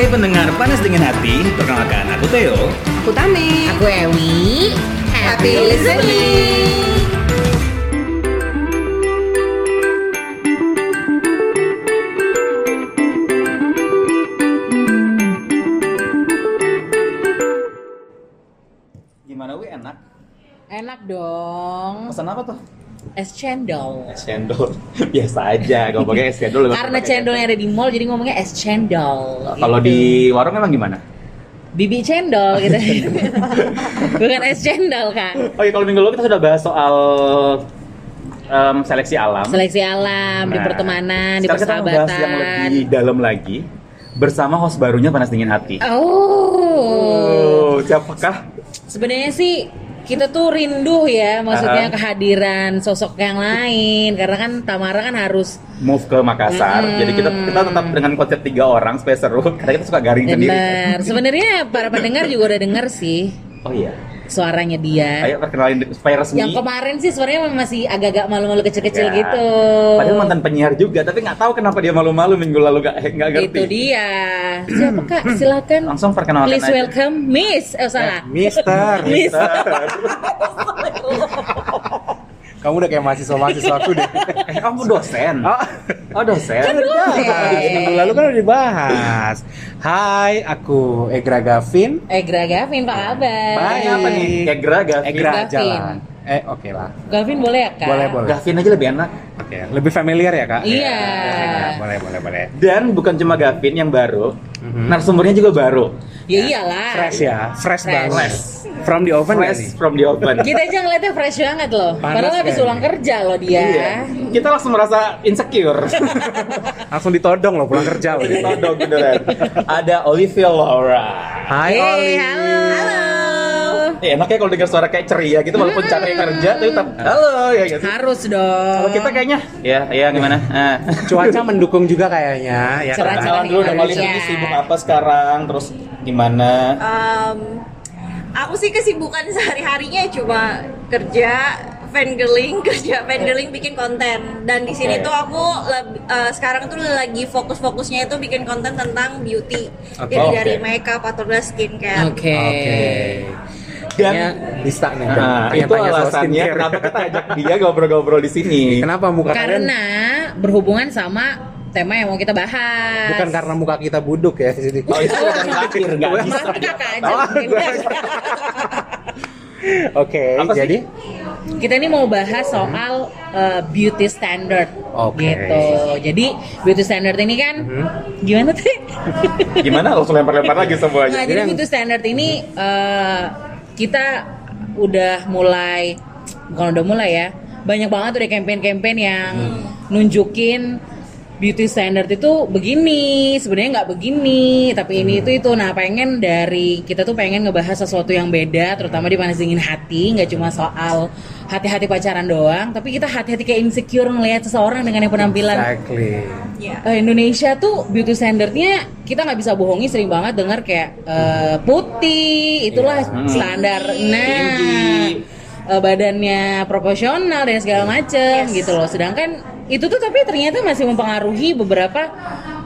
Hai pendengar panas dengan hati, perkenalkan aku Theo. Aku Tami. Aku Ewi. Happy listening. Gimana wi enak? Enak dong. Pesan apa tuh? Es cendol. Es cendol. Biasa aja, kalau pakai es cendol. Karena pakai cendolnya ada di mall, jadi ngomongnya es cendol. Kalau gitu. di warung emang gimana? bibi cendol gitu. Bukan es cendol kak. Oke, kalau minggu lalu kita sudah bahas soal em, seleksi alam. Seleksi alam, di Nah, pertemanan, di sekarang kita bahas yang persahabatan. lebih dalam lagi bersama host barunya panas dingin hati. Oh. Oh, siapakah? Sebenarnya sih kita tuh rindu ya, maksudnya Aha. kehadiran sosok yang lain karena kan Tamara kan harus Move ke Makassar. Hmm. Jadi kita kita tetap dengan konsep tiga orang supaya seru. Karena kita suka garing sendiri. benar. Sebenarnya para pendengar juga udah denger sih Oh iya. Suaranya dia. Ayo perkenalin supaya resmi. Yang kemarin sih sebenarnya masih agak-agak malu-malu kecil-kecil Ya. gitu. Padahal mantan penyiar juga, tapi nggak tahu kenapa dia malu-malu minggu lalu nggak nggak ngerti. Itu dia. Siapa kak? Silakan. Langsung perkenalkan Please aja. welcome Miss. Eh salah. Mister, Miss. kamu udah kayak mahasiswa-mahasiswa aku deh. eh, kamu dosen. Oh, Oh, dosen. Kan dosen. minggu lalu kan udah dibahas. Hai, aku Egra Gavin. Egra Gavin, apa kabar? Baik. Apa nih? Egra, Gavin. Egra Gavin. aja lah. Eh, oke lah. Gavin boleh ya kak? Boleh, boleh. Gavin aja lebih enak. Oke, lebih familiar ya, Kak? Iya. Ya, boleh, boleh, boleh. Dan bukan cuma Gavin yang baru, Mhm. narasumbernya juga baru. Ya iyalah. Fresh ya, fresh, Fresh. banget. From the oven Fresh from the oven. Kita aja ngeliatnya fresh banget loh. Panas Padahal habis kayaknya. ulang kerja loh dia. Iya. Kita langsung merasa insecure. Langsung ditodong loh pulang kerja loh. Todong beneran. Ada Olivia Laura. Hai, Oli. halo. Halo. Eh, enak ya kalau dengar suara kayak ceria gitu walaupun capek kerja tapi tetap halo ya gitu. Harus dong. Kalau kita kayaknya ya ya gimana? Ah. Cuaca mendukung juga kayaknya. Ya, Cerah-cerah. kan? Dulu dong Olivia ini sibuk apa sekarang terus gimana? Um, aku sih kesibukan sehari-harinya cuma kerja, fangirling, kerja fangirling bikin konten. Dan di sini Oke. tuh aku eh, sekarang tuh lagi fokus-fokusnya itu bikin konten tentang beauty. Oke. Jadi Oke. dari makeup atau dari skincare. Oke. Oke. Dan Kayaknya bisa nih. Nah, itu tanya-tanya soal alasannya kenapa kita ajak dia ngobrol-ngobrol di sini. Kenapa muka kalian Karena berhubungan sama tema yang mau kita bahas. bukan karena muka kita buduk ya di sini. Oh, itu yang terakhir nggak bisa. Kakak aja. Oh. Oke, Apa sih? jadi Kita ini mau bahas soal uh, beauty standard. Oke. Gitu. Jadi beauty standard ini kan gimana tuh? Gimana langsung lempar-lempar lagi Nah, semuanya. jadi yang- beauty standard ini uh, kita udah mulai bukan udah mulai ya. Banyak banget udah campaign-campaign yang nunjukin beauty standard itu begini, sebenarnya nggak begini, tapi ini itu itu. Nah, pengen dari kita tuh pengen ngebahas sesuatu yang beda, terutama di panas dingin hati, nggak cuma soal hati-hati pacaran doang, tapi kita hati-hati kayak insecure ngelihat seseorang dengan yang penampilan exactly. Iya. Eh, Indonesia tuh beauty standardnya kita nggak bisa bohongi sering banget dengar kayak eh, putih itulah Iya. Hmm. standar nah Tinggi. eh, badannya proporsional dan segala macem Yes. gitu loh sedangkan itu tuh tapi ternyata masih mempengaruhi beberapa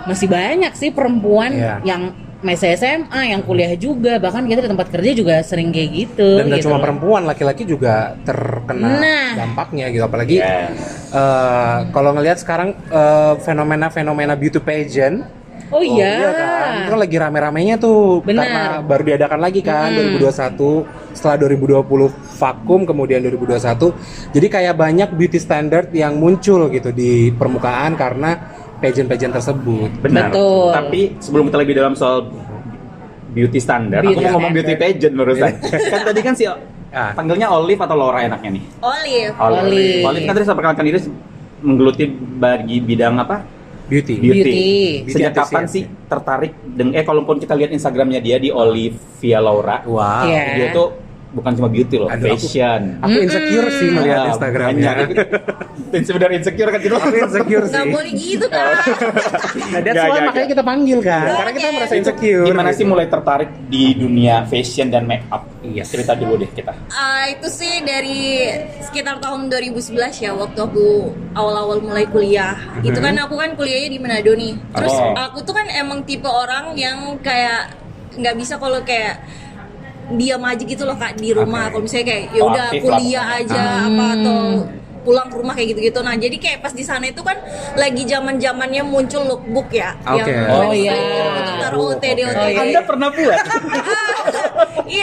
masih banyak sih perempuan Iya. yang masih SMA yang kuliah juga bahkan kita di tempat kerja juga sering kayak gitu Dan gak gitu cuma loh. perempuan, laki-laki juga terkena Nah. dampaknya gitu. Apalagi Yes. eh, kalau ngelihat sekarang eh, fenomena-fenomena beauty pageant. Oh iya, kan, itu lagi rame-ramenya tuh Benar. karena baru diadakan lagi kan Hmm. 2021 setelah 2020 vakum kemudian 2021 jadi kayak banyak beauty standard yang muncul gitu di permukaan karena pageant-pageant tersebut Benar. Betul. Tapi sebelum kita lebih dalam soal beauty standar, Beauty aku mau ngomong standard. beauty pageant barusan. kan tadi kan si Ah. panggilnya Olive atau Laura enaknya nih? Olive. Olive. Olive kan tadi saya perkenalkan diri menggeluti bagi bidang apa? Beauty, Beauty. Beauty. Sejak Beauty kapan enthusiast, sih tertarik dengan eh kalaupun kita lihat Instagramnya dia di Olivia Laura. wow Iya. Dia tuh bukan cuma beauty loh, Aduh, aku- fashion. Aku insecure sih melihat Ah, Instagramnya. banyak. Sebenarnya insecure kan gitu. Aku insecure nggak sih. boleh gitu kan Nah, that's why makanya nggak. kita panggil kan. Oke. Karena kita merasa insecure. Gimana sih mulai tertarik di dunia fashion dan make up? Yes. Cerita dulu deh kita. Ah, itu sih dari sekitar tahun 2011 ya waktu aku awal-awal mulai kuliah. Itu kan aku kan kuliahnya di Manado nih. Terus Oh. aku tuh kan emang tipe orang yang kayak nggak bisa kalau kayak diam aja gitu loh kak di rumah. Oke. Kalau misalnya kayak ya udah kuliah lah. aja apa atau pulang ke rumah kayak gitu-gitu. Nah jadi kayak pas di sana itu kan lagi zaman zamannya muncul lookbook ya. Oke. Oh, iya. Untuk taruh OTD Oh, OTD. iya. Anda pernah buat?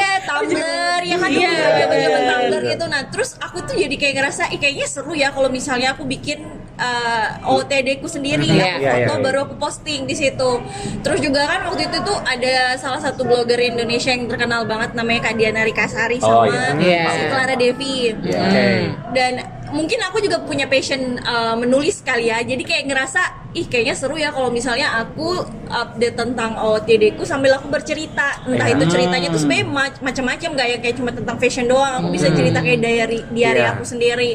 gitu. Nah, terus aku tuh jadi kayak ngerasa, Ih, kayaknya seru ya kalau misalnya aku bikin uh, OTD ku sendiri Iya. ya, Iya, foto iya. baru aku posting di situ. Terus juga kan waktu itu tuh ada salah satu blogger Indonesia yang terkenal banget namanya Kak Diana Rikasari Oh, sama iya. si Clara Devi. Iya. Oke. Dan mungkin aku juga punya passion uh, menulis kali ya. Jadi kayak ngerasa ih kayaknya seru ya kalau misalnya aku update tentang OOTD ku sambil aku bercerita. Entah Iya. itu ceritanya tuh sebenarnya mac- macam-macam gak ya kayak cuma tentang fashion doang. Aku bisa cerita kayak diary diary Iya. aku sendiri.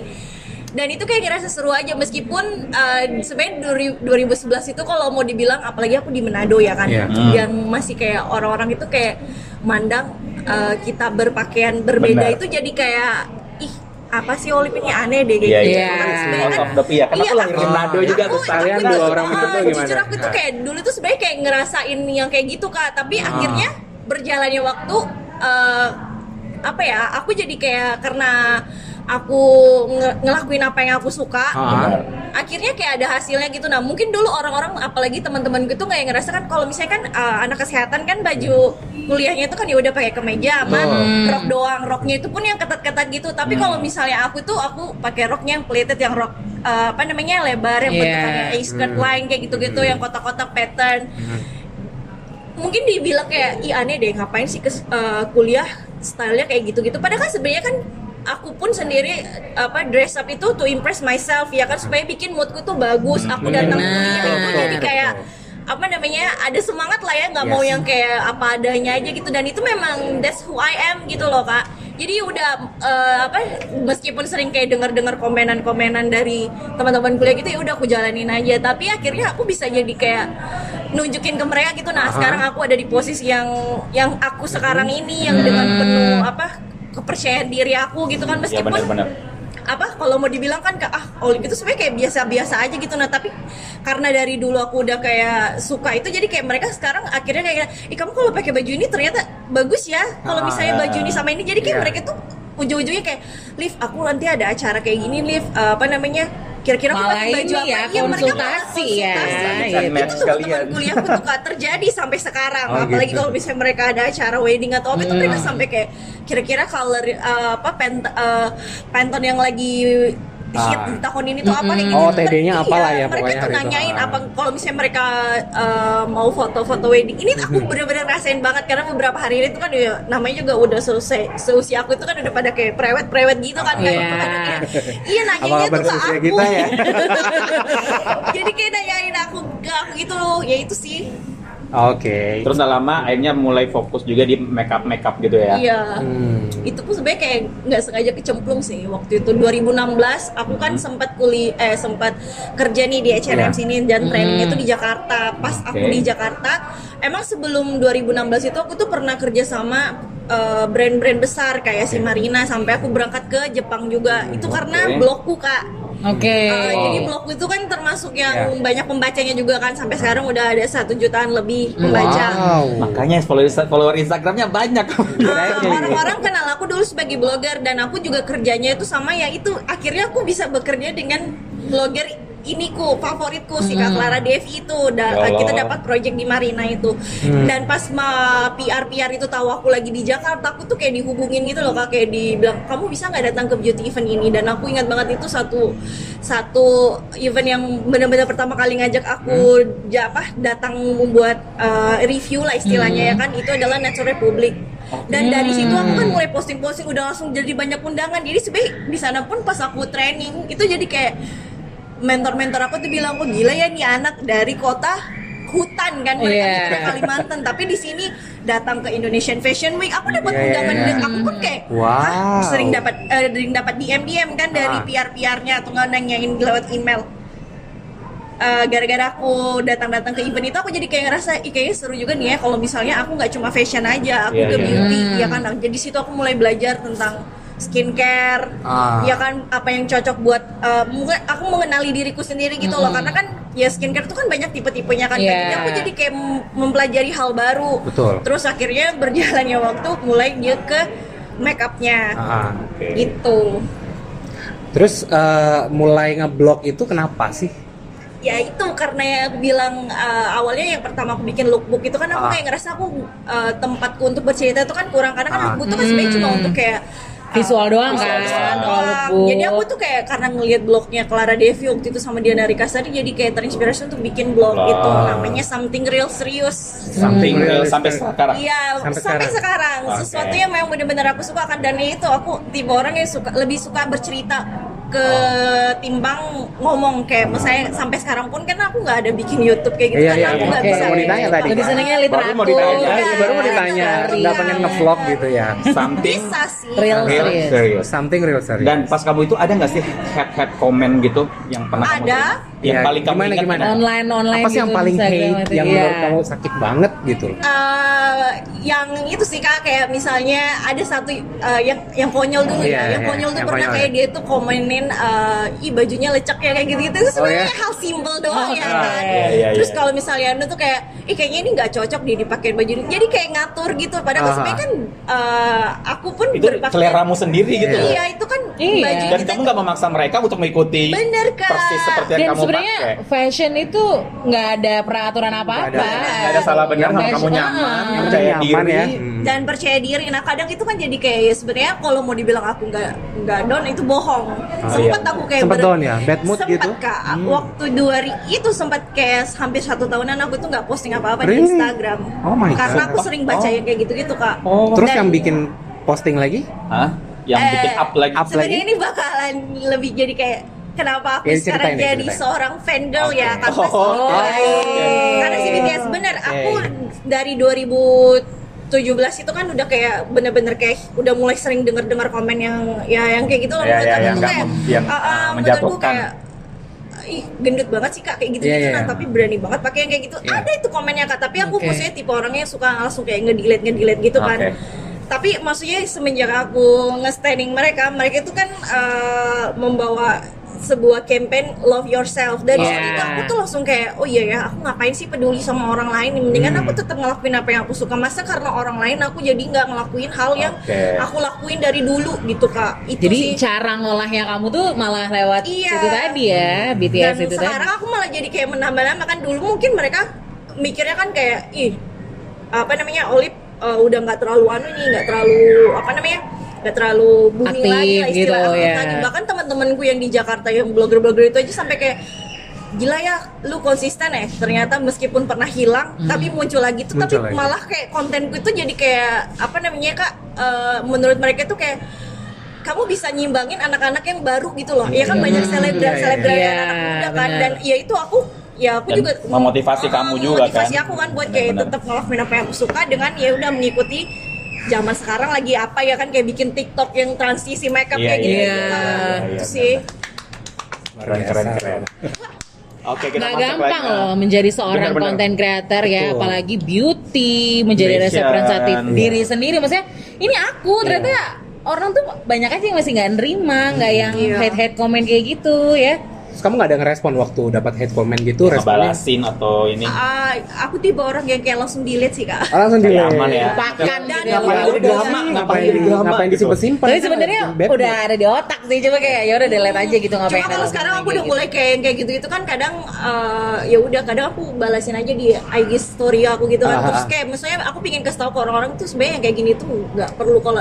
Dan itu kayak ngerasa seru aja meskipun uh, sebenarnya duri- 2011 itu kalau mau dibilang apalagi aku di Manado ya kan Iya. Hmm. yang masih kayak orang-orang itu kayak mandang uh, kita berpakaian berbeda Benar. itu jadi kayak apa sih Olip ini aneh deh kayak Iya, gitu. iya. Kan sebenarnya kan- of the ya. Aku Iya, lahir di aku- Manado juga tuh. sekalian aku dua orang ah, Manado gimana? Jujur aku tuh kayak dulu tuh sebenarnya kayak ngerasain yang kayak gitu kak, tapi Ah. akhirnya berjalannya waktu eh, apa ya? Aku jadi kayak karena aku nge- ngelakuin apa yang aku suka. Ah. Akhirnya kayak ada hasilnya gitu. Nah mungkin dulu orang-orang apalagi teman-teman gue tuh kayak ngerasa kan kalau misalnya kan eh, anak kesehatan kan baju kuliahnya itu kan ya udah pakai kemeja sama Betul. rok doang. Roknya itu pun yang ketat-ketat gitu. Tapi kalau misalnya aku tuh aku pakai roknya yang pleated yang rok eh, apa namanya lebar yang Iya. bentukannya A skirt line kayak gitu-gitu yang kotak-kotak pattern. Mungkin dibilang kayak ih aneh deh ngapain sih ke eh, kuliah stylenya kayak gitu-gitu. Padahal kan sebenarnya kan aku pun sendiri apa dress up itu to impress myself ya kan supaya bikin moodku tuh bagus. Aku datang kuliah itu jadi kayak apa namanya ada semangat lah ya nggak Yes. mau yang kayak apa adanya aja gitu. Dan itu memang that's who I am gitu loh kak. Jadi udah eh, apa meskipun sering kayak dengar-dengar komenan-komenan dari teman-teman kuliah gitu ya udah aku jalanin aja. Tapi akhirnya aku bisa jadi kayak nunjukin ke mereka gitu. Nah Aha. sekarang aku ada di posisi yang yang aku sekarang ini yang dengan penuh apa kepercayaan diri aku gitu kan Iya meskipun benar-benar. apa kalau mau dibilang kan ke ah Olip itu sebenarnya kayak biasa-biasa aja gitu nah tapi karena dari dulu aku udah kayak suka itu jadi kayak mereka sekarang akhirnya kayak ih kamu kalau pakai baju ini ternyata bagus ya kalau misalnya Ah. baju ini sama ini jadi kayak Iya. mereka tuh ujung-ujungnya kayak Liv aku nanti ada acara kayak gini Liv Eh, apa namanya kira-kira aku pakai baju apa ya, Iya, mereka malah konsultasi ya, konsultasi. gitu. itu tuh Sekalian. teman kuliahku tuh kak terjadi sampai sekarang Oh, apalagi gitu. kalau misalnya mereka ada acara wedding atau apa itu Hmm. mereka sampai kayak kira-kira color uh, apa pent uh, Pantone yang lagi hit Ah. di tahun ini tuh apa kayak gitu Oh, Tuh kan, TD-nya iya, apalah ya, mereka pokoknya tuh hari itu. nanyain Ah. apa kalau misalnya mereka uh, mau foto-foto wedding ini aku bener-bener rasain banget karena beberapa hari ini tuh kan ya, namanya juga udah selesai seusia aku itu kan udah pada kayak prewed-prewed gitu kan kayak Iya. kadang-kadang, iya Apa nanyanya kabar tuh ke aku kita ya? jadi kayak nanyain aku ke aku gitu loh ya itu sih Oke. Terus udah lama akhirnya mulai fokus juga di make up make up gitu ya. iya Hmm. itu pun sebenarnya kayak nggak sengaja kecemplung sih waktu itu 2016 aku kan sempat kuliah eh sempat kerja nih di H&M Iya. sini dan trainingnya tuh di Jakarta pas aku Oke. di Jakarta emang sebelum 2016 itu aku tuh pernah kerja sama eh, brand-brand besar kayak si Marina sampai aku berangkat ke Jepang juga itu karena Oke. blogku kak Oke. Eh, jadi blogku itu kan termasuk yang Ya. banyak pembacanya juga kan sampai sekarang udah ada satu jutaan lebih pembaca Wow. Makanya follower, follower Instagramnya banyak. Uh, orang-orang kenal aku dulu sebagai blogger dan aku juga kerjanya itu sama ya itu akhirnya aku bisa bekerja dengan blogger iniku favoritku si Kak Clara Devi itu. Da- Ya kita dapat project di Marina itu. Dan pas ma PR PR itu tahu aku lagi di Jakarta aku tuh kayak dihubungin gitu loh kak. Kayak dibilang kamu bisa nggak datang ke beauty event ini? Dan aku ingat banget itu satu satu event yang benar-benar pertama kali ngajak aku ja, apa datang membuat uh, review lah istilahnya ya kan. Itu adalah Nature Republic dan dari situ aku kan mulai posting-posting udah langsung jadi banyak undangan. Jadi sebenarnya di sana pun pas aku training itu jadi kayak mentor-mentor aku tuh bilang kok gila ya nih anak dari kota hutan kan mereka Iya. di Kalimantan tapi di sini datang ke Indonesian Fashion Week aku dapat Iya, iya, undangan dan aku pun kayak Wow. Sering dapat eh, sering dapat DM DM kan dari Ah. PR PR-nya atau nggak nanyain lewat email Eh, gara-gara aku datang-datang ke event itu aku jadi kayak ngerasa kayaknya seru juga nih ya kalau misalnya aku nggak cuma fashion aja aku Iya, ke iya. beauty Hmm. ya kan Nah, jadi situ aku mulai belajar tentang skincare Ah. ya kan apa yang cocok buat mungkin aku mengenali diriku sendiri gitu loh Mm-mm. karena kan ya skincare itu kan banyak tipe-tipenya kan Iya. jadi aku jadi kayak mem- mempelajari hal baru Betul. terus akhirnya berjalannya waktu mulai dia ke make upnya Ah. Oke. gitu Terus eh, mulai ngeblog itu kenapa sih? ya itu karena yang aku bilang uh, awalnya yang pertama aku bikin lookbook itu kan aku Ah. kayak ngerasa aku uh, tempatku untuk bercerita itu kan kurang karena kan Ah. lookbook itu kan sebenarnya cuma Hmm. untuk kayak Visual doang Visual kan, doang. kalau doang. Jadi aku tuh kayak karena ngelihat blognya Clara Devi waktu itu sama Diana Rikasari jadi kayak terinspirasi untuk bikin blog Blog. itu namanya Something Real Serius. Something Hmm. real sampai sekarang. Iya, Sampai sampai, sekarang. sekarang, Oke. sesuatu yang memang benar-benar aku suka kan dan itu aku tipe orang yang suka lebih suka bercerita ke timbang ngomong kayak misalnya sampai sekarang pun kan aku nggak ada bikin YouTube kayak gitu Iya, karena iya, aku iya. nggak Oke. bisa Mau ditanya tadi Lebih kan? senangnya Baru literatur. mau ditanya. Ya, baru mau Iya, ditanya, iya. nggak pengen ngevlog gitu ya. Something bisa sih Real real serius. serious. Something real serious. Dan pas kamu itu ada nggak sih head head comment gitu yang pernah kamu Ada. Yang Ya, paling kamu gimana, ingat gimana? Online online apa sih yang gitu, paling Instagram hate yang iya. menurut kamu sakit banget gitu loh? Eh, yang itu sih kak kayak misalnya ada satu eh, yang yang konyol dulu Iya, ya yang iya, konyol tuh yang pernah konyol, kayak ya. dia tuh komenin eh, ih bajunya lecek ya kayak gitu gitu itu sebenarnya Oh, ya? hal simpel doang Oh, ya oke. kan Iya, iya, terus iya. kalau misalnya anda tuh kayak ih kayaknya ini nggak cocok dia dipakai baju ini jadi kayak ngatur gitu padahal Ah. sebenarnya kan eh, aku pun itu berpakaian seleramu sendiri gitu loh. iya itu kan Iya. baju Dan kita kamu nggak memaksa mereka untuk mengikuti Bener, Kak. persis seperti yang Dan kamu sebenarnya fashion itu nggak ada peraturan apa-apa. Nggak ada. Nggak ada salah benar sama kamu nyaman, Ah. percaya Nyaman diri. ya. Hmm. dan percaya diri. Nah kadang itu kan jadi kayak ya sebenarnya kalau mau dibilang aku nggak nggak down itu bohong. sempet iya. aku kayak Sempet down ya? Bad mood sempet, gitu? kak. Hmm. Waktu dua hari itu sempat kayak hampir satu tahunan aku tuh nggak posting apa-apa Really? di Instagram. Oh my Karena God. aku sering baca Oh. yang kayak gitu-gitu kak. Oh. Terus Dan- yang bikin posting lagi? Hah? Yang Eh, bikin up lagi. up Sebenarnya lagi? ini bakalan lebih jadi kayak kenapa aku Ya, sekarang ceritain deh, jadi ceritain. seorang fangirl Oke. ya karena Oh, si oke. BTS. Karena si BTS bener aku dari 2017 itu kan udah kayak bener-bener kayak udah mulai sering denger-dengar komen yang ya yang kayak gitu loh Ya, menurut ya, yang kayak yang, aku menjatuhkan. kayak ih gendut banget sih kak kayak gitu gitu iya, nah iya. tapi berani banget pakai yang kayak gitu Iya. ada itu komennya kak tapi aku Oke. maksudnya tipe orangnya yang suka langsung kayak nge-delete nge-delete gitu kan Oke. tapi maksudnya semenjak aku nge-standing mereka mereka itu kan eh, membawa sebuah campaign love yourself dari Yeah. situ aku tuh langsung kayak oh iya ya aku ngapain sih peduli sama orang lain mendingan Hmm. aku tetap ngelakuin apa yang aku suka masa karena orang lain aku jadi nggak ngelakuin hal yang Oke. aku lakuin dari dulu gitu kak itu Jadi sih cara ngolahnya kamu tuh malah lewat Iya. itu tadi ya, dan BTS itu sekarang tadi. aku malah jadi kayak menambah-nambah kan dulu mungkin mereka mikirnya kan kayak ih apa namanya Olip uh, udah nggak terlalu anu nih nggak terlalu apa namanya nggak terlalu booming Aktif lagi lah istilah gitu, ya. lagi bahkan teman-temanku yang di Jakarta yang blogger-blogger itu aja sampai kayak gila ya lu konsisten ya ternyata meskipun pernah hilang tapi muncul lagi tuh Muncul tapi lagi. malah kayak kontenku itu jadi kayak apa namanya kak uh, menurut mereka tuh kayak kamu bisa nyimbangin anak-anak yang baru gitu loh ya kan banyak selebgram selebgram Iya, anak muda kan dan ya itu aku ya aku Dan juga memotivasi Ah, kamu juga memotivasi kan? aku kan buat kayak Benar-benar. tetap ngelakuin apa yang aku suka dengan ya udah mengikuti zaman sekarang lagi apa ya kan kayak bikin TikTok yang transisi makeup Iya, kayak gitu, iya, gitu kan. iya, itu iya, sih Keren, keren, keren. Oke, kita Nggak masuk gampang lagi. loh menjadi seorang content creator ya, Betul. apalagi beauty, menjadi representatif iya. diri sendiri. Maksudnya ini aku ternyata orang tuh banyak aja yang masih nggak nerima, nggak yang Iya. hate hate komen kayak gitu ya. Terus kamu nggak ada ngerespon waktu dapat hate comment gitu? Responnya? Ngebalasin atau ini Ah, aku tipe orang yang kayak langsung delete sih kak Ah, langsung di Kayak aman ya. Lupakan Dan gitu. ngapain Ya drama? sih. Ngapain jadi drama ngapain gitu? disimpan-simpan? Tapi sebenarnya udah ada di otak sih, coba kayak ya udah delete aja gitu ngapain. Cuma kalau sekarang aku udah mulai kayak yang kayak gitu-gitu kan kadang eh, ya udah kadang aku balasin aja di IG story aku gitu kan. Ah, Terus kayak maksudnya aku pingin kasih tahu ke orang-orang tuh sebenarnya yang kayak gini tuh nggak perlu kalau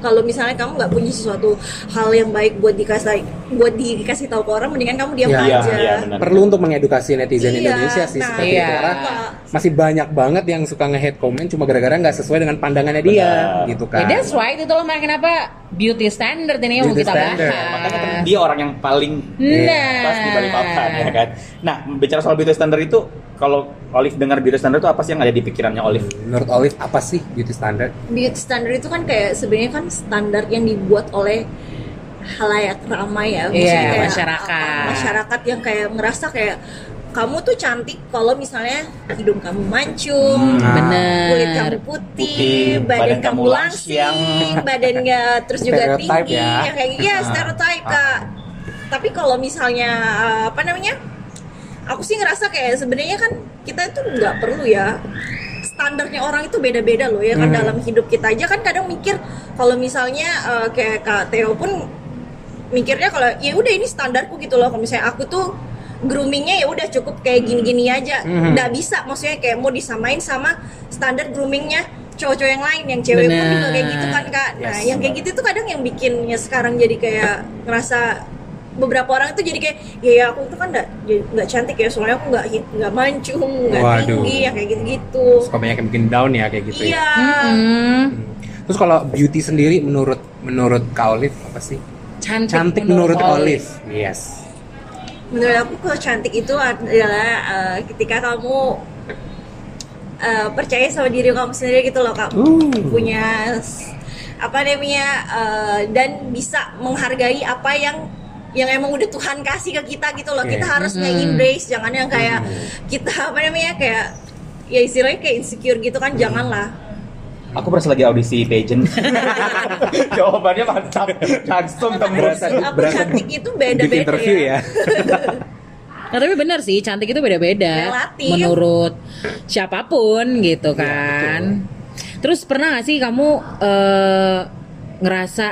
kalau misalnya kamu nggak punya sesuatu hal yang baik buat dikasih buat dikasih tahu ke orang mendingan kamu diam Iya, iya, aja iya, benar. perlu untuk mengedukasi netizen Iya, Indonesia sih nah, seperti iya. itu karena Pak. Masih banyak banget yang suka nge-hate komen cuma gara-gara nggak sesuai dengan pandangannya dia Benar. gitu Ya, kan that's right itu loh makanya kenapa beauty standard ini yang mau kita standard. Makanya kan bahas. dia orang yang paling Nah, pas di balik papan ya kan. Nah, bicara soal beauty standard itu kalau Olive dengar beauty standard itu apa sih yang ada di pikirannya Olive? menurut Olive apa sih beauty standard beauty standard itu kan kayak sebenarnya kan standar yang dibuat oleh halayak ramai ya Maksudnya Iya, kayak masyarakat. apa, masyarakat yang kayak ngerasa kayak kamu tuh cantik kalau misalnya hidung kamu mancung Nah. bener kulit kamu putih, Putih, badan, badan kamu langsing, badannya terus juga Stereotype tinggi, ya. yang kayak gitu ya Ah. stereotype kak. Tapi kalau misalnya uh, apa namanya, aku sih ngerasa kayak sebenarnya kan kita itu nggak perlu ya standarnya orang itu beda-beda loh ya kan Hmm. dalam hidup kita aja kan kadang mikir kalau misalnya uh, kayak kak Theo pun mikirnya kalau ya udah ini standarku gitu loh kalau misalnya aku tuh groomingnya ya udah cukup kayak gini-gini aja. Mhm. nggak bisa maksudnya kayak mau disamain sama standar groomingnya cowok-cowok yang lain. Yang cewek pun Bener. juga kayak gitu kan kak. Nah Yes, yang kayak gitu tuh kadang yang bikinnya sekarang jadi kayak ngerasa beberapa orang itu jadi kayak ya, ya aku tuh kan nggak nggak cantik ya soalnya aku nggak hit- nggak mancung nggak tinggi yang kayak gitu-gitu. Suka banyak yang bikin down ya kayak gitu ya? Iya. Mm-mm. terus kalau beauty sendiri menurut menurut Kak Olive apa sih? Cantik, cantik menurut, Olive. Yes menurut aku kalau cantik itu adalah uh, ketika kamu uh, percaya sama diri kamu sendiri gitu loh kak. Uh. punya apa namanya uh, dan bisa menghargai apa yang yang emang udah Tuhan kasih ke kita gitu loh. Kita Yeah. harus nge-embrace jangan yang kayak kita apa namanya kayak ya istilahnya kayak insecure gitu kan janganlah Aku berasa lagi audisi pageant. Jawabannya mantap, langsung tembus. Berasa- cantik itu beda-beda interview ya Nah, tapi benar sih, cantik itu beda-beda Relatif. menurut siapa pun gitu kan. Terus pernah gak sih kamu eh, ngerasa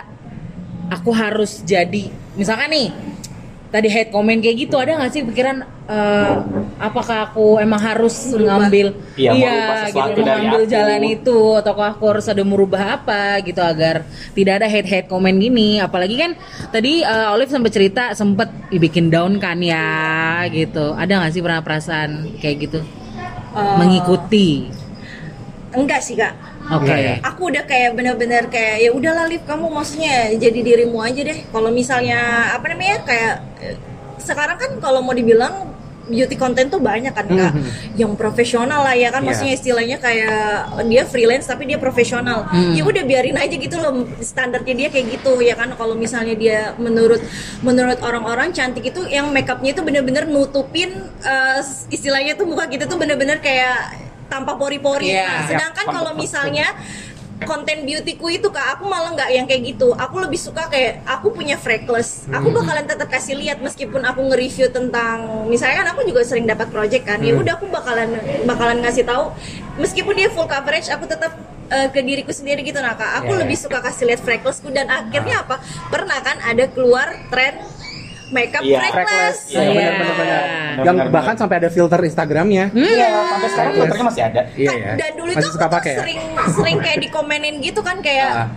aku harus jadi misalkan nih tadi hate comment kayak gitu ada gak sih pikiran eh, apakah aku emang harus Merubah. ngambil Iya, sesuatu gitu, mengambil aku. jalan itu ataukah aku harus ada merubah apa gitu agar tidak ada hate hate comment gini. Apalagi kan tadi eh, Olive sempat cerita sempet dibikin down kan ya gitu. Ada nggak sih pernah perasaan kayak gitu? Uh, mengikuti. enggak sih kak oke Enggak ya? aku udah kayak bener-bener kayak ya udah Liv kamu maksudnya jadi dirimu aja deh kalau misalnya apa namanya kayak eh, sekarang kan kalau mau dibilang beauty content tuh banyak kan kak yang profesional lah ya kan Iya. maksudnya istilahnya kayak dia freelance tapi dia profesional Hmm. ya udah biarin aja gitu loh standarnya dia kayak gitu ya kan kalau misalnya dia menurut menurut orang-orang cantik itu yang makeupnya itu bener-bener nutupin eh, istilahnya tuh muka kita tuh bener-bener kayak tanpa pori-pori. Iya. Nah, sedangkan kalau misalnya konten beautyku itu kak aku malah nggak yang kayak gitu. Aku lebih suka kayak aku punya freckles. Aku bakalan tetap kasih lihat meskipun aku nge-review tentang misalnya kan aku juga sering dapat project kan ya udah aku bakalan bakalan ngasih tahu. Meskipun dia full coverage aku tetap eh, ke diriku sendiri gitu nah kak. Aku Iya. lebih suka kasih lihat freckles-ku dan akhirnya apa? Pernah kan ada keluar tren makeup Iya, freckles Iya, Iya. benar-benar. yang bahkan sampai ada filter Instagramnya Iya, sampai sekarang filternya masih ada. iya Kan- ya dan dulu masih itu aku suka tuh pakai ya? sering sering kayak dikomenin gitu kan kayak Ah.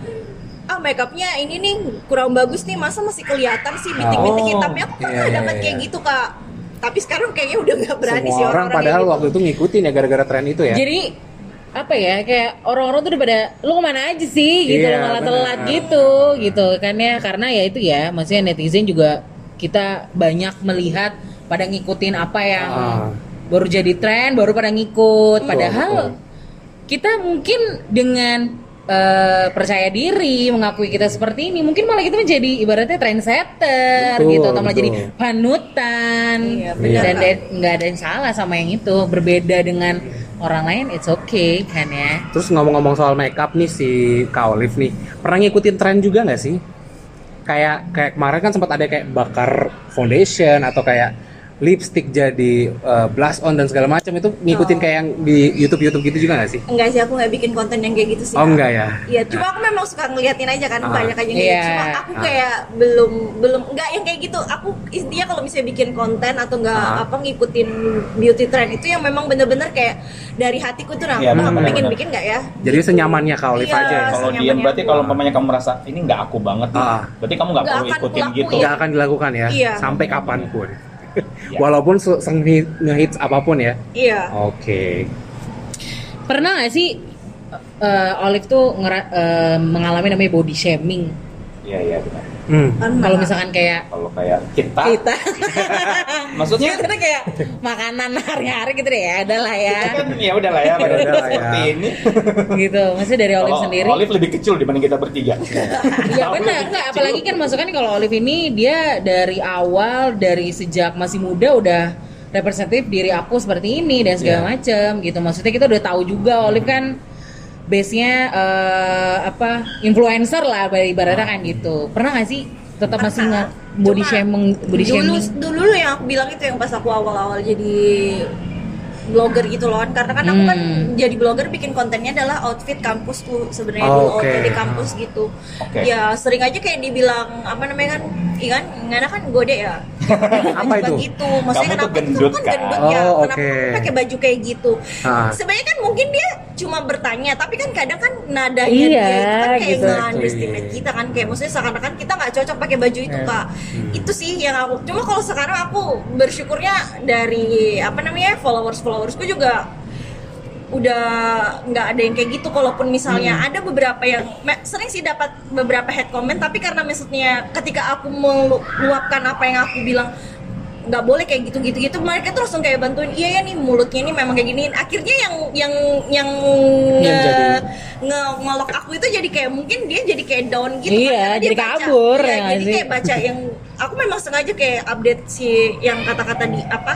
ah makeupnya ini nih kurang bagus nih masa masih kelihatan sih bintik-bintik Oh. hitamnya aku pernah Iya, dapat iya, kayak iya. gitu kak tapi sekarang kayaknya udah nggak berani semua sih orang orang-orang padahal gitu. waktu itu ngikutin ya gara-gara tren itu ya jadi apa ya kayak orang-orang tuh udah pada lu ke mana aja sih gitu Iya, lu malah benar. telat gitu gitu kan ya karena ya itu ya maksudnya netizen juga kita banyak melihat pada ngikutin apa yang Ah. baru jadi tren baru pada ngikut padahal betul. kita mungkin dengan eh, percaya diri mengakui kita seperti ini mungkin malah kita menjadi ibaratnya trendsetter Betul, gitu atau malah jadi panutan Iya, benar, dan dan nggak ada yang salah sama yang itu berbeda dengan orang lain it's okay kan ya Terus ngomong-ngomong soal makeup nih si Kak Olive nih, pernah ngikutin tren juga nggak sih? Kayak kayak kemarin kan sempat ada kayak bakar foundation atau kayak lipstick jadi uh, blush on dan segala macam itu ngikutin Oh. kayak yang di YouTube YouTube gitu juga nggak sih? enggak sih aku nggak bikin konten yang kayak gitu sih Oh enggak ya? Iya, cuma aku memang suka ngeliatin aja kan Ah. banyak aja gitu. Iya. Cuma aku Ah. kayak belum belum enggak yang kayak gitu. Aku intinya kalau misalnya bikin konten atau enggak Ah. apa ngikutin beauty trend itu yang memang bener-bener kayak dari hatiku tuh nah, Iya, aku benar, bikin nggak ya? Jadi senyamannya Kak Olive Iya. aja ya? Kalau diam berarti kalau umpamanya kamu merasa ini nggak aku banget Ah. berarti kamu nggak perlu akan ikutin gitu. Nggak akan dilakukan ya? Iya. Sampai kapan pun. Iya. Walaupun ngehits apa pun ya? Iya. Oke. Pernah gak sih eh, Olive tuh ngera- eh, mengalami namanya body shaming? Iya iya benar. Hmm. Kan Kalau misalkan kayak Kalau kayak kita, kita, maksudnya kita kayak makanan hari-hari gitu deh ya, ada lah ya, kan ya udah lah ya, pada Ya udah lah ya. seperti ini. gitu. Maksudnya dari Olive Kalau sendiri. Olive lebih kecil dibanding kita bertiga. Iya benar, enggak apalagi kan masukan kalau Olive ini dia dari awal dari sejak masih muda udah representatif diri aku seperti ini dan segala Iya. macem gitu. Maksudnya kita udah tahu juga Olive kan base-nya eh, apa influencer lah ibaratnya kan gitu. Pernah gak sih tetap masih nggak body Cuma shaming body dulu, shaming? dulu yang aku bilang itu yang pas aku awal-awal jadi blogger gitu loh kan karena kan aku kan Hmm. jadi blogger bikin kontennya adalah outfit kampus tuh sebenarnya Oh, dulu oke. outfit di kampus gitu Oke. ya sering aja kayak dibilang apa namanya kan ikan ngana kan gode ya Apa itu? gitu maksudnya Kamu tuh kenapa gendut, tuh kan kan? gendut ya Oh, kenapa oke. kamu pakai baju kayak gitu Ah. sebenarnya kan mungkin dia cuma bertanya tapi kan kadang kan nadanya Iya, dia itu kan kayak gitu. nge-underestimate kita kan kayak maksudnya seakan-akan kita nggak cocok pakai baju itu Iya. kak itu sih yang aku cuma kalau sekarang aku bersyukurnya dari apa namanya followers followersku juga udah nggak ada yang kayak gitu kalaupun misalnya Hmm. ada beberapa yang sering sih dapat beberapa head comment tapi karena maksudnya ketika aku meluapkan apa yang aku bilang nggak boleh kayak gitu gitu gitu mereka tuh langsung kayak bantuin iya ya nih mulutnya ini memang kayak gini akhirnya yang yang yang Yang nge, jadi- nge ngelok aku itu jadi kayak mungkin dia jadi kayak down gitu Iya, karena dia jadi baca. kabur, Iya, ya nggak jadi sih? kayak baca yang aku memang sengaja kayak update si yang kata-kata di apa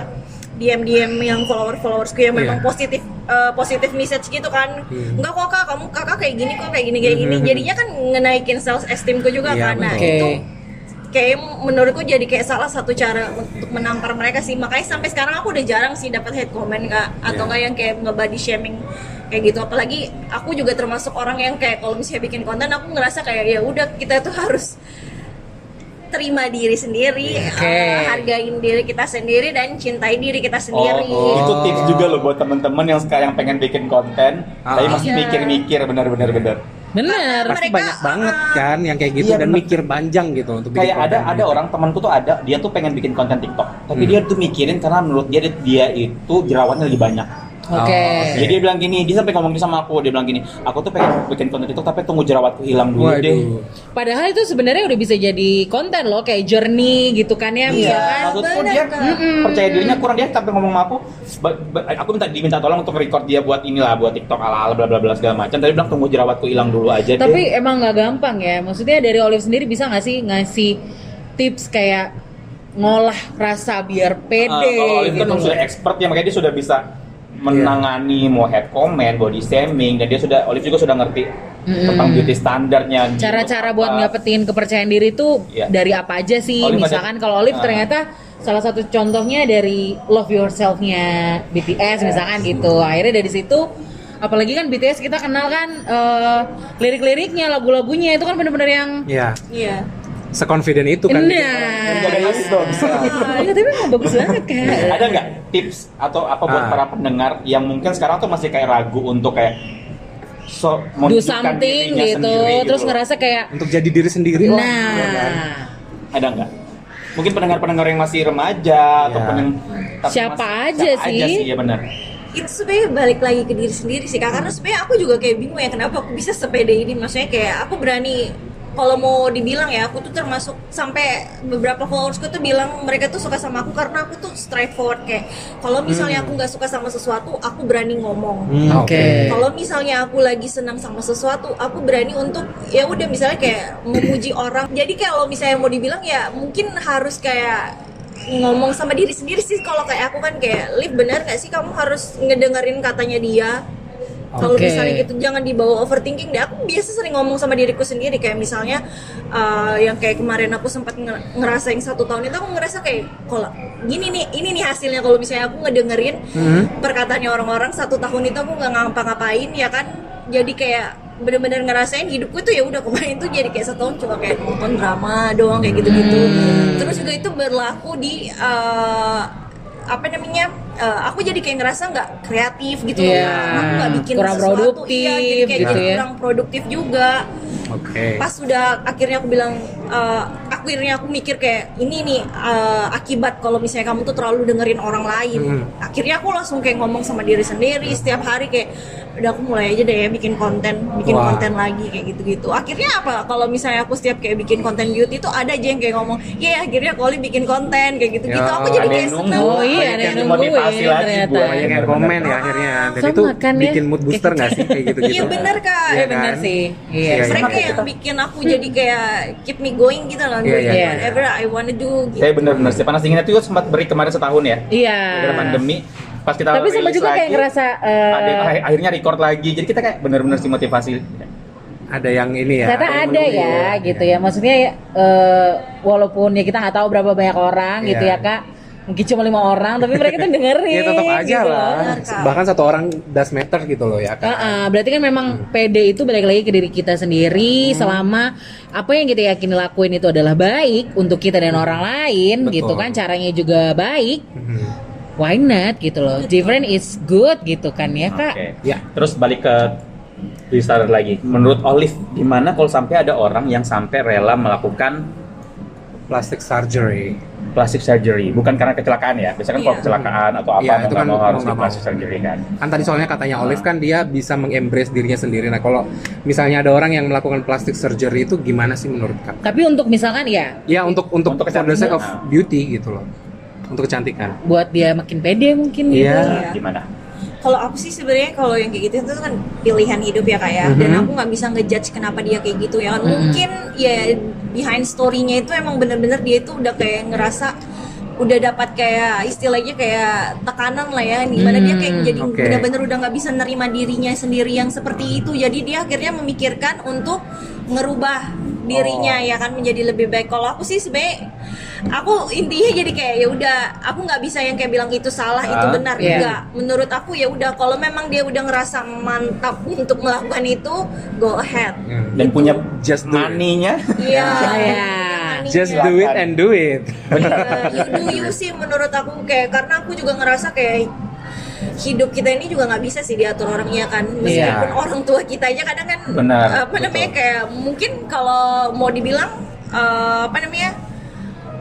DM DM yang follower followersku yang memang Iya. positif eh, positif message gitu kan Hmm. enggak kok kak kamu kakak kayak gini kok kayak gini kayak gini Hmm. jadinya kan ngenaikin self esteemku juga Iya, kan nah betul. itu. Kayak menurutku jadi kayak salah satu cara untuk menampar mereka sih makanya sampai sekarang aku udah jarang sih dapat hate comment kak atau Iya. nggak yang kayak nge-body shaming kayak gitu apalagi aku juga termasuk orang yang kayak kalau misalnya bikin konten aku ngerasa kayak ya udah kita tuh harus terima diri sendiri Oke. eh, hargain diri kita sendiri dan cintai diri kita sendiri Oh, itu tips juga loh buat teman-teman yang sekarang pengen bikin konten, Ah. tapi masih Iya. mikir-mikir benar-benar benar. Bener. Pasti Mereka, banyak banget ah, kan yang kayak gitu Iya, dan bener. mikir panjang gitu untuk bikin Kayak ada ada gitu. orang temanku tuh ada, dia tuh pengen bikin konten TikTok, tapi Hmm. dia tuh mikirin karena menurut dia dia itu jerawatnya lebih banyak. Oke. Oh, Jadi dia bilang gini, dia sampai ngomong gini sama aku, dia bilang gini, aku tuh pengen bikin konten TikTok tapi tunggu jerawatku hilang dulu deh. Waduh. Padahal itu sebenarnya udah bisa jadi konten loh, kayak journey gitu kan ya, Iya. misalkan. Maksudku dia. Mm-mm. percaya dirinya kurang dia sampai ngomong sama aku, aku minta diminta tolong untuk record dia buat inilah buat TikTok ala ala bla bla bla segala macam. Tadi bilang tunggu jerawatku hilang dulu aja Tapi deh. emang nggak gampang ya. Maksudnya dari Olive sendiri bisa nggak sih ngasih tips kayak ngolah rasa biar Ah, pede kalau Olive kan gitu. sudah expert ya makanya dia sudah bisa menangani mau head comment, body shaming dan dia sudah Olive juga sudah ngerti Mm-mm. tentang beauty standarnya. gitu. Cara-cara buat Apa. ngedapetin kepercayaan diri itu Iya. dari apa aja sih? Olive ada- misalkan kalau Olive Ah. ternyata salah satu contohnya dari love yourself-nya BTS misalkan gitu. Akhirnya dari situ apalagi kan BTS kita kenal kan eh, lirik-liriknya, lagu-lagunya itu kan bener-bener yang Ya, iya seconfident itu kan. Nah, diri dong. Iya, tapi emang bagus banget kan. Ada nggak tips atau apa buat Ah. para pendengar yang mungkin sekarang tuh masih kayak ragu untuk kayak so Do something gitu, sendiri terus loh. ngerasa kayak Untuk jadi diri sendiri lah. nah. ya kan? ada nggak? Mungkin pendengar-pendengar yang masih remaja ataupun yang tapi Siapa masih- aja siapa sih? aja sih ya benar. itu sebenarnya balik lagi ke diri sendiri sih Kak. karena sebenarnya aku juga kayak bingung ya kenapa aku bisa sepede ini maksudnya kayak aku berani kalau mau dibilang ya aku tuh termasuk sampai beberapa followersku tuh bilang mereka tuh suka sama aku karena aku tuh straightforward kayak kalau misalnya aku nggak suka sama sesuatu aku berani ngomong. Hmm, Oke. kalau misalnya aku lagi senang sama sesuatu, aku berani untuk ya udah misalnya kayak memuji orang. Jadi kalau misalnya mau dibilang ya mungkin harus kayak ngomong sama diri sendiri sih. Kalau kayak aku kan kayak Liv benar nggak sih kamu harus ngedengerin katanya dia kalau Oke. misalnya gitu jangan dibawa overthinking deh. Aku biasa sering ngomong sama diriku sendiri. Kayak misalnya uh, yang kayak kemarin aku sempat nge- ngerasain satu tahun itu aku ngerasa kayak kalau gini nih ini nih hasilnya. Kalau misalnya aku ngedengerin perkataannya orang-orang satu tahun itu aku nggak ngapa-ngapain ya kan? Jadi kayak bener-bener ngerasain hidupku tuh ya udah kemarin tuh jadi kayak satu tahun cuma kayak nonton drama doang kayak gitu-gitu. Terus juga itu berlaku di uh, apa namanya uh, aku jadi kayak ngerasa nggak kreatif gitu Iya. loh aku nggak bikin Kurang sesuatu produktif iya, jadi kayak gitu jadi ya. kurang produktif juga Oke. pas sudah akhirnya aku bilang uh, akhirnya aku mikir kayak ini nih uh, akibat kalau misalnya kamu tuh terlalu dengerin orang lain Hmm. akhirnya aku langsung kayak ngomong sama diri sendiri setiap hari kayak udah aku mulai aja deh ya bikin konten bikin Wah. konten lagi kayak gitu-gitu akhirnya apa kalau misalnya aku setiap kayak bikin konten beauty itu ada aja yang kayak ngomong ya akhirnya Koli bikin konten kayak gitu-gitu Ya, aku jadi kayak yang seneng. Oh iya, ada yang nungguin lagi ternyata. banyak yang Bener-bener. komen ya akhirnya dan Sama itu kan ya. bikin mood booster nggak sih kayak gitu gitu Iya bener kak Iya benar sih. Iya. Iya, mereka iya. yang bikin aku jadi kayak keep me going gitu loh Iya, doing iya. whatever I wanna do gitu. Saya bener-bener sih panas dinginnya itu sempat beri kemarin setahun ya. Iya. Gara pandemi pas kita Tapi sama juga kayak lagi, ngerasa eh, ada yang akhirnya record lagi. Jadi kita kayak bener-bener sih motivasi. ada yang ini ya ternyata ada menunggu ya gitu ya. Maksudnya ya, eh, walaupun ya kita nggak tahu berapa banyak orang gitu Iya. ya kak. Mungkin cuma lima orang, tapi mereka tuh dengerin. ya tetap aja gitu lah loh. Kak. bahkan satu orang does matter gitu loh ya kan Ah, ah, berarti kan memang PD itu balik lagi ke diri kita sendiri Hmm. selama apa yang kita yakini lakuin itu adalah baik untuk kita dan orang lain Betul. gitu kan caranya juga baik Mhm. Why not gitu loh different is good gitu kan ya kak Oke. Ya. Terus balik ke restart lagi. Menurut Olive, gimana kalau sampai ada orang yang sampai rela melakukan plastic surgery plastic surgery? Bukan karena kecelakaan ya. Biasanya kan kalau Iya. kecelakaan atau apa mau itu kan mau harus di mau. plastic surgery kan. kan tadi soalnya katanya Olive kan dia bisa mengembrace dirinya sendiri nah kalau misalnya ada orang yang melakukan plastic surgery itu gimana sih menurut kak tapi untuk misalkan ya ya untuk untuk, Untuk for the sake of beauty gitu loh untuk kecantikan buat dia makin pede mungkin gitu Iya. Iya. Gimana? Kalau aku sih sebenarnya kalau yang kayak gitu itu kan pilihan hidup ya kak ya, dan Mhm. aku nggak bisa ngejudge kenapa dia kayak gitu ya. kan. Mungkin ya behind story-nya itu emang bener-bener dia itu udah kayak ngerasa udah dapat kayak istilahnya kayak tekanan lah ya di mana dia kayak Hmm, jadi oke. bener-bener udah nggak bisa nerima dirinya sendiri yang seperti itu jadi dia akhirnya memikirkan untuk ngerubah dirinya ya kan menjadi lebih baik kalau aku sih sebenarnya aku intinya jadi kayak ya udah aku nggak bisa yang kayak bilang itu salah itu Ah, benar iya. enggak menurut aku ya udah kalau memang dia udah ngerasa mantap untuk melakukan itu go ahead Hmm. Dan punya Just do it. money-nya. iya Iya. just do it and do it Iya, you do you sih menurut aku kayak karena aku juga ngerasa kayak hidup kita ini juga nggak bisa sih diatur orangnya kan meskipun Iya. orang tua kita aja kadang kan Benar, apa namanya kayak mungkin kalau mau dibilang eh, apa namanya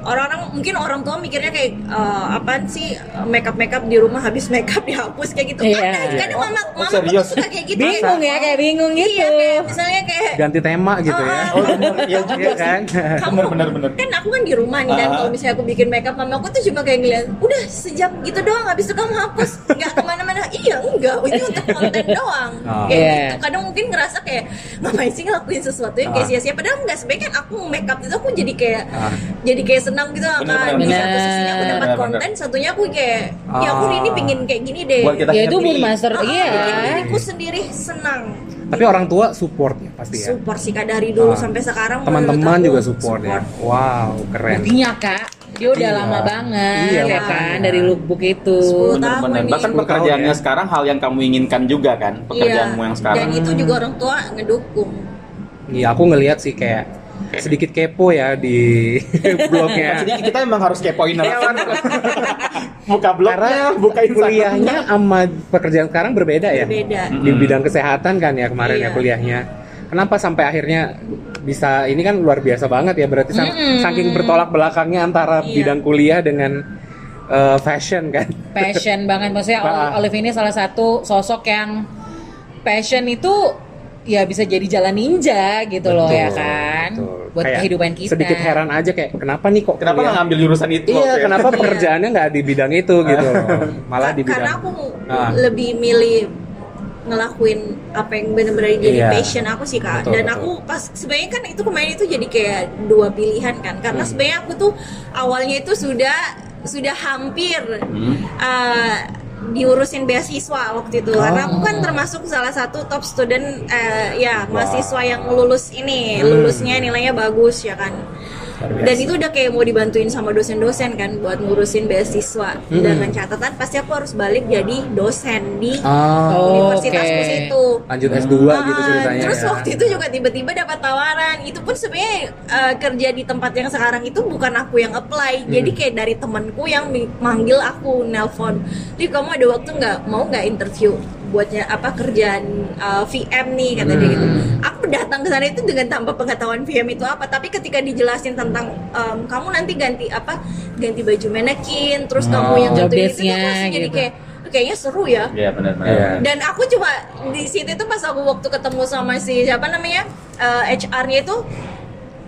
orang-orang mungkin orang tua mikirnya kayak eh, apaan sih makeup makeup di rumah habis makeup dihapus kayak gitu Iya. Ada, kadang Oh, mama oh, mama serius? tuh suka kayak gitu bingung ya kayak bingung gitu iya kayak misalnya kayak ganti tema gitu ya Ah, Oh, bener. Iya juga Iya kan kamu Bener, bener, bener. kan aku kan di rumah nih dan Ah. kalau misalnya aku bikin makeup mama aku tuh cuma kayak ngeliat udah sejam gitu doang habis itu kamu hapus nggak ke mana-mana iya enggak ini untuk konten doang Oh. kayak Iya. gitu kadang mungkin ngerasa kayak ngapain sih ngelakuin sesuatu yang kayak Ah. sia-sia padahal enggak sebenarnya kan aku makeup itu aku jadi kayak Ah. jadi kayak senang gitu Bener, kan bener, di satu sisinya aku dapat Bener, konten satunya aku kayak ya aku Ah. ini pingin kayak gini deh. Buat kita ya itu mood master Ah, iya. diriku sendiri senang. Tapi orang tua support ya pasti ya? Support sih kak dari dulu Ah. sampai sekarang teman-teman menurut aku juga support, ya? wow keren. Buktinya kak dia udah Iya. lama banget Iya, ya kan dari lookbook itu. Ini. Bahkan 10 pekerjaannya ya. sekarang hal yang kamu inginkan juga kan, pekerjaanmu Iya, yang sekarang. Dan itu juga orang tua ngedukung. Iya aku ngelihat sih kayak sedikit kepo ya di blognya Jadi kita emang harus kepoin Iya, apa Buka blognya, karena buka kuliahnya sama pekerjaan sekarang berbeda ya Beda. di bidang kesehatan kan ya kemarin ya Iya. kuliahnya kenapa sampai akhirnya bisa ini kan luar biasa banget ya berarti sang- Mm-mm. saking bertolak belakangnya antara Iya. bidang kuliah dengan uh, fashion kan passion banget maksudnya Ah. Olive ini salah satu sosok yang passion itu ya bisa jadi jalan ninja gitu loh ya Betul, kan betul. buat Kayak kehidupan kita sedikit heran aja kayak kenapa nih kok Kenapa nggak ngambil jurusan itu? iya waktu ya? kenapa pekerjaannya nggak di bidang itu gitu loh malah di Ka- Karena bidang aku Ah. lebih milih ngelakuin apa yang benar-benar jadi Iya. passion aku sih kak Betul, dan betul. aku pas sebenarnya kan itu kemarin itu jadi kayak dua pilihan kan karena Hmm. sebenarnya aku tuh awalnya itu sudah sudah hampir Hmm. uh, diurusin beasiswa waktu itu. Karena aku kan termasuk salah satu top student eh, ya mahasiswa yang lulus ini lulusnya nilainya bagus ya kan dan itu udah kayak mau dibantuin sama dosen-dosen kan buat ngurusin beasiswa dengan catatan pasti aku harus balik jadi dosen di Oh, universitasku oke. situ lanjut S2 gitu Ah, ceritanya Terus ya. waktu itu juga tiba-tiba dapat tawaran. Itu pun sebenarnya eh, kerja di tempat yang sekarang itu bukan aku yang apply. Jadi kayak dari temanku yang manggil aku nelpon. Jadi kamu ada waktu nggak mau nggak interview buatnya apa kerjaan eh, VM nih kata dia gitu. Aku datang ke sana itu dengan tanpa pengetahuan VM itu apa. Tapi ketika dijelasin tentang em, kamu nanti ganti apa ganti baju manekin, terus kamu yang itu, desk-nya aku jadi gitu. kayak kayaknya seru ya Iya benar benar. Iya. dan aku cuma di situ tuh pas aku waktu ketemu sama si siapa namanya eh, HR-nya itu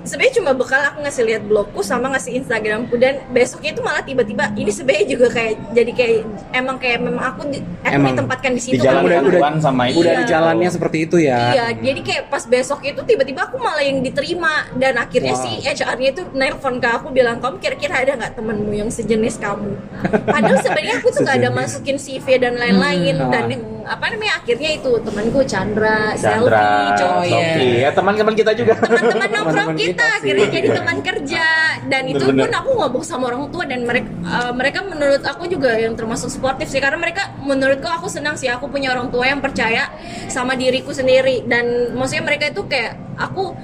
sebenarnya cuma bekal aku ngasih lihat blogku sama ngasih Instagramku dan besoknya itu malah tiba-tiba ini sebenarnya juga kayak jadi kayak emang kayak memang aku di, aku Emang ditempatkan di situ Dijalankan udah- udah- Tuhan sama itu. udah Iya. di jalannya seperti itu ya Iya, jadi kayak pas besok itu tiba-tiba aku malah yang diterima dan akhirnya Wow. si HR-nya itu nelpon ke aku bilang kamu kira-kira ada nggak temenmu yang sejenis kamu? Padahal sebenarnya aku tuh nggak ada masukin CV dan lain-lain Hmm, dan ah. Apa namanya akhirnya itu temanku Chandra, Chandra, Selfie, iya. Sofi, ya teman-teman kita juga. Teman-teman nongkrong kita kita sih. akhirnya jadi teman kerja dan itu Bener-bener. pun aku ngomong sama orang tua dan mereka uh, mereka menurut aku juga yang termasuk sportif sih karena mereka menurutku aku senang sih aku punya orang tua yang percaya sama diriku sendiri dan maksudnya mereka itu kayak aku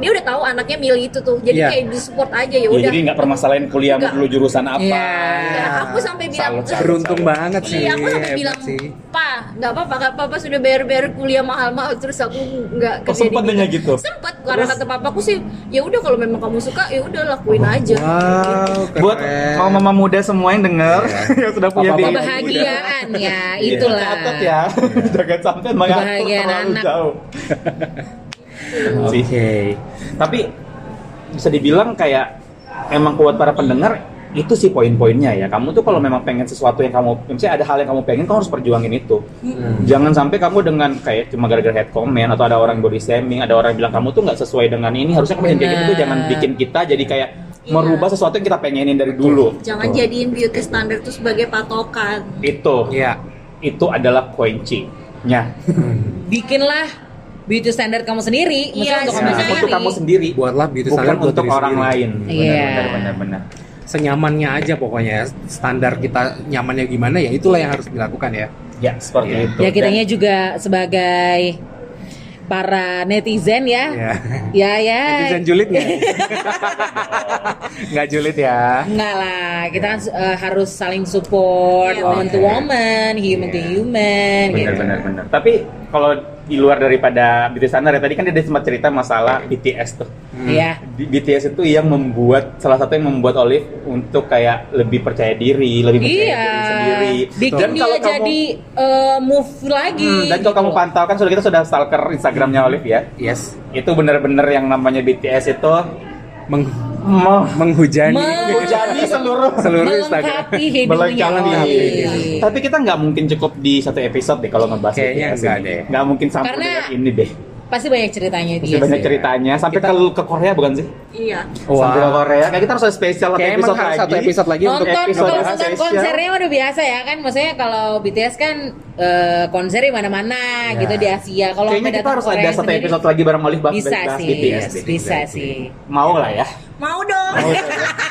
dia udah tahu anaknya milih itu tuh jadi Iya. kayak disupport aja ya udah jadi nggak permasalahin kuliahmu Nggak. dulu jurusan apa. Iya. Ya, aku sampai bilang Salut, salut. beruntung banget sih Iya, aku sampai hebat bilang, sih pa, nggak apa-apa, kak, papa sudah bayar-bayar kuliah mahal-mahal, terus aku nggak Oh, sempet nanya gitu? Sempet, karena kata papaku sih, ya udah kalau memang kamu suka, ya udah lakuin aja. wow keren. Buat mama-mama muda semua yang denger yang sudah punya baby muda. kebahagiaan ya Iya, itulah catat ya. Jangan sampai mengatur terlalu jauh. oke Sih. Tapi bisa dibilang kayak emang buat para pendengar itu sih poin-poinnya ya. Kamu tuh kalau memang pengen sesuatu yang kamu, misalnya ada hal yang kamu pengen, kamu harus perjuangin itu. Jangan sampai kamu dengan kayak cuma gara-gara head comment atau ada orang body shaming, ada orang bilang kamu tuh nggak sesuai dengan ini, harusnya kamu jangan kayak gitu. Jangan bikin kita jadi kayak Iya. merubah sesuatu yang kita pengenin dari dulu. Jangan jadiin beauty standard itu sebagai patokan. Itu, Iya. itu adalah kuncinya. bikinlah beauty standard kamu sendiri Iya, maksudnya untuk kamu sendiri untuk kamu sendiri, buatlah beauty bukan standard buat untuk orang sendiri. lain. Iya. Benar, benar, benar. senyamannya aja pokoknya standar kita nyamannya gimana ya itulah yang harus dilakukan ya Ya, seperti Iya. itu. ya kitanya Dan- juga sebagai para netizen ya ya ya ya netizen julid nggak nggak julid ya Enggak lah, kita kan eh, harus saling support Iya, woman to benar. woman, human to Iya. human benar gitu. benar benar tapi kalau di luar daripada BTS standar ya tadi kan dia sempat cerita masalah BTS tuh Iya. Di- BTS itu yang membuat salah satu yang membuat Olive untuk kayak lebih percaya diri lebih percaya Iya. diri sendiri Bikin dan dia kalau kamu jadi eh, move lagi. Hmm, dan kalau gitu kamu loh. pantau kan sudah kita sudah stalker Instagramnya Olive ya yes itu benar-benar yang namanya BTS itu meng- menghujani Men- menghujani seluruh seluruh Instagram melengkapi. Tapi kita nggak mungkin cukup di satu episode deh kalau ngebahas Kayaknya nggak ini. deh. Nggak mungkin sampai Karena- ini deh. Pasti banyak ceritanya Masih dia. banyak sih, ceritanya sampai Kita- ke ke Korea bukan sih? Iya. Sampai ke Korea. Kayak kita harus ada spesial satu kayak episode harus lagi. satu episode lagi untuk nonton episode kalau nonton spesial. konsernya udah biasa ya kan maksudnya kalau BTS kan eh, konser di mana-mana Ya. gitu di Asia kalau Kayaknya kita datang harus Korea ada satu sendiri, episode lagi bareng Olive bahas bisa sih BTS deh. bisa sih Mau lah ya. Mau dong. Mau.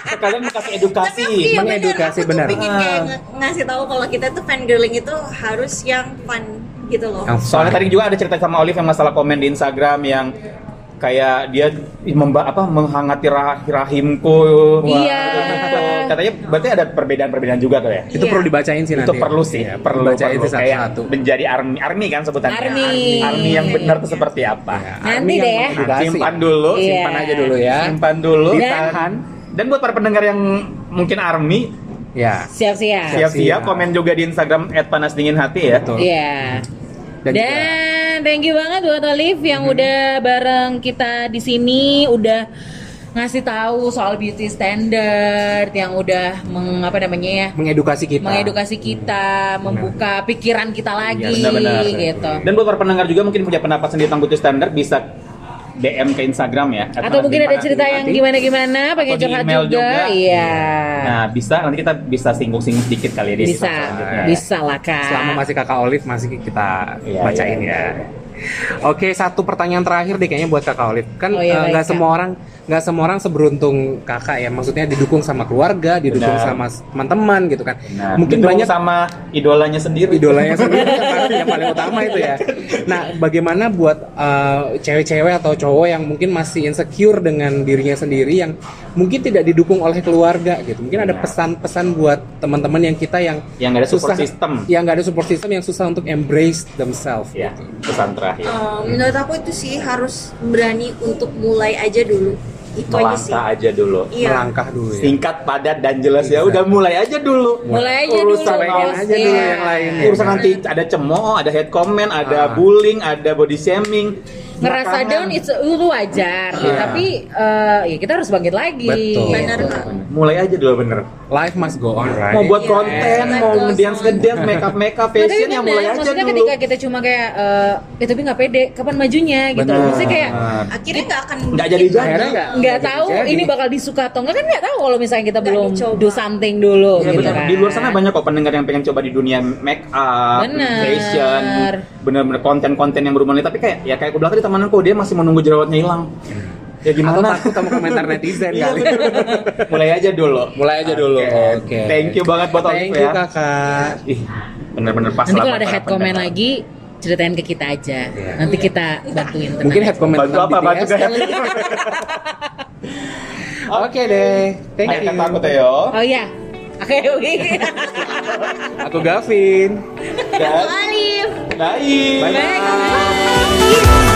Sekalian kasih edukasi. Tapi iya bener, Mengedukasi, tuh bener. pengen kayak ng- ngasih tahu kalau kita tuh fangirling itu harus yang fun gitu loh. Yang Soalnya tadi juga ada cerita sama Olive yang masalah komen di Instagram yang kayak dia memba apa menghangati rah- rahimku. Iya. Katanya berarti ada perbedaan-perbedaan juga tuh ya. itu Iya. perlu dibacain sih nanti itu perlu sih, Iya, perlu, bacain perlu. itu kayak satu-satu menjadi army, army kan sebutannya. Army. Army yang benar tuh seperti apa? Ya, Nanti Army yang deh ya. mengedukasi. Simpan dulu, Iya. simpan aja dulu ya simpan dulu, ditahan. Dan buat para pendengar yang mungkin army, ya siap-siap siap-siap Siap. komen juga di Instagram @panasdinginhati ya. Betul. Iya. Dan Dan, juga- thank you banget buat Olive yang udah bareng kita di sini, udah ngasih tahu soal beauty standard, yang udah meng, apa namanya ya, mengedukasi kita mengedukasi kita, membuka pikiran kita lagi, Iya, benar-benar. gitu. Dan buat para pendengar juga mungkin punya pendapat sendiri tentang beauty standard bisa DM ke Instagram ya. Atau mungkin ada cerita yang gimana-gimana, pengen curhat email juga. juga. Iya. Nah, bisa nanti kita bisa singgung-singgung sedikit kali ya di bisa, bisa lah kak. Selama masih kakak Olive masih kita Iya, bacain iya, ya. Oke, satu pertanyaan terakhir deh kayaknya buat kakak Olive. Kan Oh, iya, eh, baik, nggak Kak. semua orang nggak semua orang seberuntung kakak ya. Maksudnya didukung sama keluarga, didukung Benar. sama teman-teman gitu kan. Nah, Mungkin didukung banyak sama idolanya sendiri. idolanya sendiri yang paling, yang paling utama itu ya. Nah, bagaimana buat uh, cewek-cewek atau cowok yang mungkin masih insecure dengan dirinya sendiri yang mungkin tidak didukung oleh keluarga gitu. Mungkin ada pesan-pesan buat teman-teman yang kita yang Yang nggak ada support system. Yang nggak ada support system yang susah untuk embrace themselves. Ya, gitu. pesan terakhir. Eh, menurut aku itu sih harus berani untuk mulai aja dulu itu aja sih Melangkah aja dulu. iya Melangkah dulu ya. Singkat, padat, dan jelas ya. Udah mulai aja dulu. Mulai aja Urusan dulu. bos. aja dulu Iya. yang lain ya. Urusan nanti ada cemooh, ada head comment, ada Ah. bullying, ada body shaming. Ngerasa belakangan. down itu, itu wajar, Iya. tapi eh, ya kita harus bangkit lagi. Betul. Benar, Kak. Mulai aja dulu bener. Life must go on, right? Mau buat Iya. konten, Life mau ngedance on. ngedance, make up make up, Nah, tapi fashion bener, yang mulai aja maksudnya dulu. ketika kita cuma kayak eh ya tapi nggak pede, kapan majunya gitu. Bener. Maksudnya kayak akhirnya nggak akan Nggak jadi jadi. Nggak nggak nggak tahu jadi. ini bakal disuka atau enggak kan nggak tahu kalau misalnya kita Nggak belum dicoba. do something dulu Ya, gitu bener. kan. Di luar sana banyak kok pendengar yang pengen coba di dunia make up, Bener. fashion, bener-bener konten-konten yang berhubungan tapi kayak ya kayak aku bilang tadi temanku dia masih menunggu jerawatnya hilang. Ya Atau gimana? takut sama komentar netizen Iya, kali. Mulai aja dulu. Mulai aja dulu. Oke. Oke. Thank you banget buat Thank Olive you ya. kakak. Ih, bener-bener pas Nanti kalau ada head comment lagi ceritain ke kita aja. Iya. Nanti kita bantuin. tenang Mungkin head comment Bantu apa? Bantu kali. Oke deh. Thank Akhir you. kata aku Theo. Oh iya. Oke, oke. Aku Gavin. Dan Alif Bye. Bye. Bye.